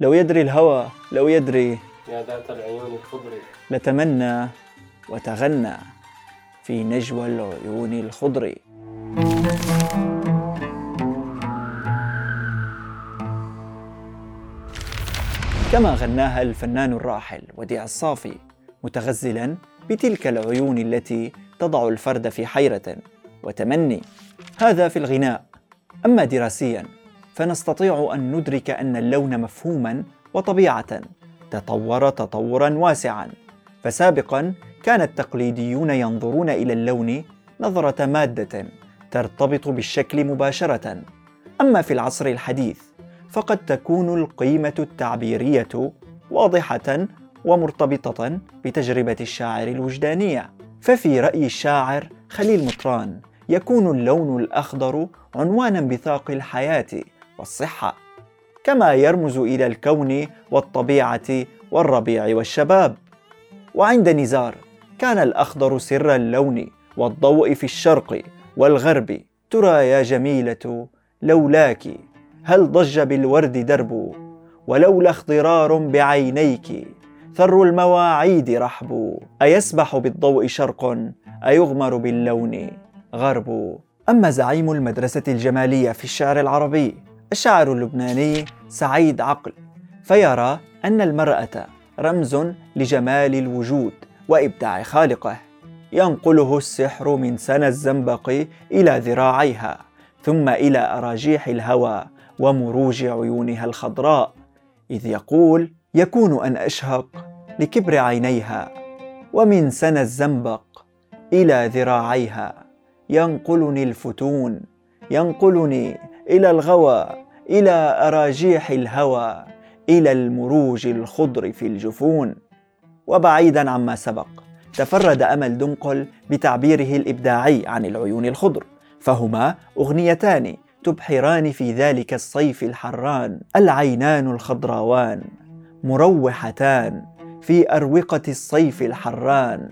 لو يدري الهوى لو يدري. يا ذات العيون الخضر لتمنى وتغنى في نجوى العيون الخضر كما غناها الفنان الراحل وديع الصافي متغزلا بتلك العيون التي تضع الفرد في حيرة. وتمني هذا في الغناء أما دراسيا. فنستطيع أن ندرك أن اللون مفهوما وطبيعة تطور تطورا واسعا. فسابقا كان التقليديون ينظرون إلى اللون نظرة مادة ترتبط بالشكل مباشرة. أما في العصر الحديث فقد تكون القيمة التعبيرية واضحة ومرتبطة بتجربة الشاعر الوجدانية. ففي رأي الشاعر خليل مطران يكون اللون الأخضر عنوانا بثاق الحياة والصحة كما يرمز إلى الكون والطبيعة والربيع والشباب. وعند نزار كان الأخضر سر اللون والضوء في الشرق والغرب. ترى يا جميلة لولاك هل ضج بالورد درب؟ ولولا اخضرار بعينيك ثر المواعيد رحب. أيسبح بالضوء شرق أيغمر باللون غرب. أما زعيم المدرسة الجمالية في الشعر العربي الشاعر اللبناني سعيد عقل فيرى أن المرأة رمز لجمال الوجود وإبداع خالقه. ينقله السحر من سنى الزنبق إلى ذراعيها ثم إلى أراجيح الهوى ومروج عيونها الخضراء إذ يقول يكون أن أشهق لكبر عينيها ومن سنى الزنبق إلى ذراعيها. ينقلني الفتون ينقلني إلى الغوى إلى أراجيح الهوى إلى المروج الخضر في الجفون. وبعيدا عما سبق تفرد أمل دنقل بتعبيره الإبداعي عن العيون الخضر. فهما أغنيتان تبحران في ذلك الصيف الحران العينان الخضراوان. مروحتان في أروقة الصيف الحران.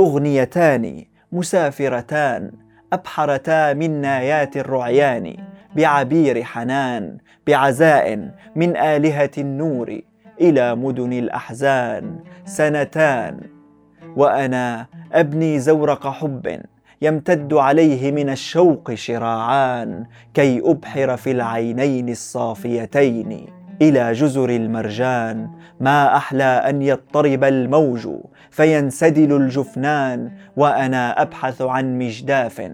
أغنيتان مسافرتان أبحرتا من نايات الرعيان. بعبير حنان بعزاء من آلهة النور إلى مدن الأحزان سنتان. وأنا أبني زورق حب يمتد عليه من الشوق شراعان كي أبحر في العينين الصافيتين إلى جزر المرجان. ما أحلى أن يضطرب الموج فينسدل الجفنان وأنا أبحث عن مجداف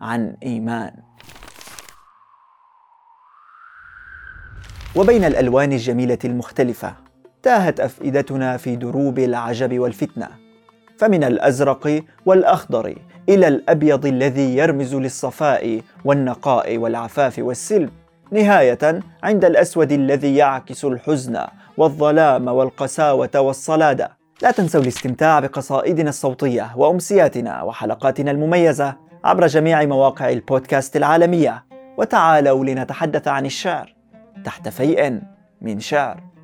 عن إيمان. وبين الألوان الجميلة المختلفة تاهت أفئدتنا في دروب العجب والفتنة. فمن الأزرق والأخضر إلى الأبيض الذي يرمز للصفاء والنقاء والعفاف والسلم نهاية عند الأسود الذي يعكس الحزن والظلام والقساوة والصلادة. لا تنسوا الاستمتاع بقصائدنا الصوتية وأمسياتنا وحلقاتنا المميزة عبر جميع مواقع البودكاست العالمية. وتعالوا لنتحدث عن الشعر. تحت فيء من شعر.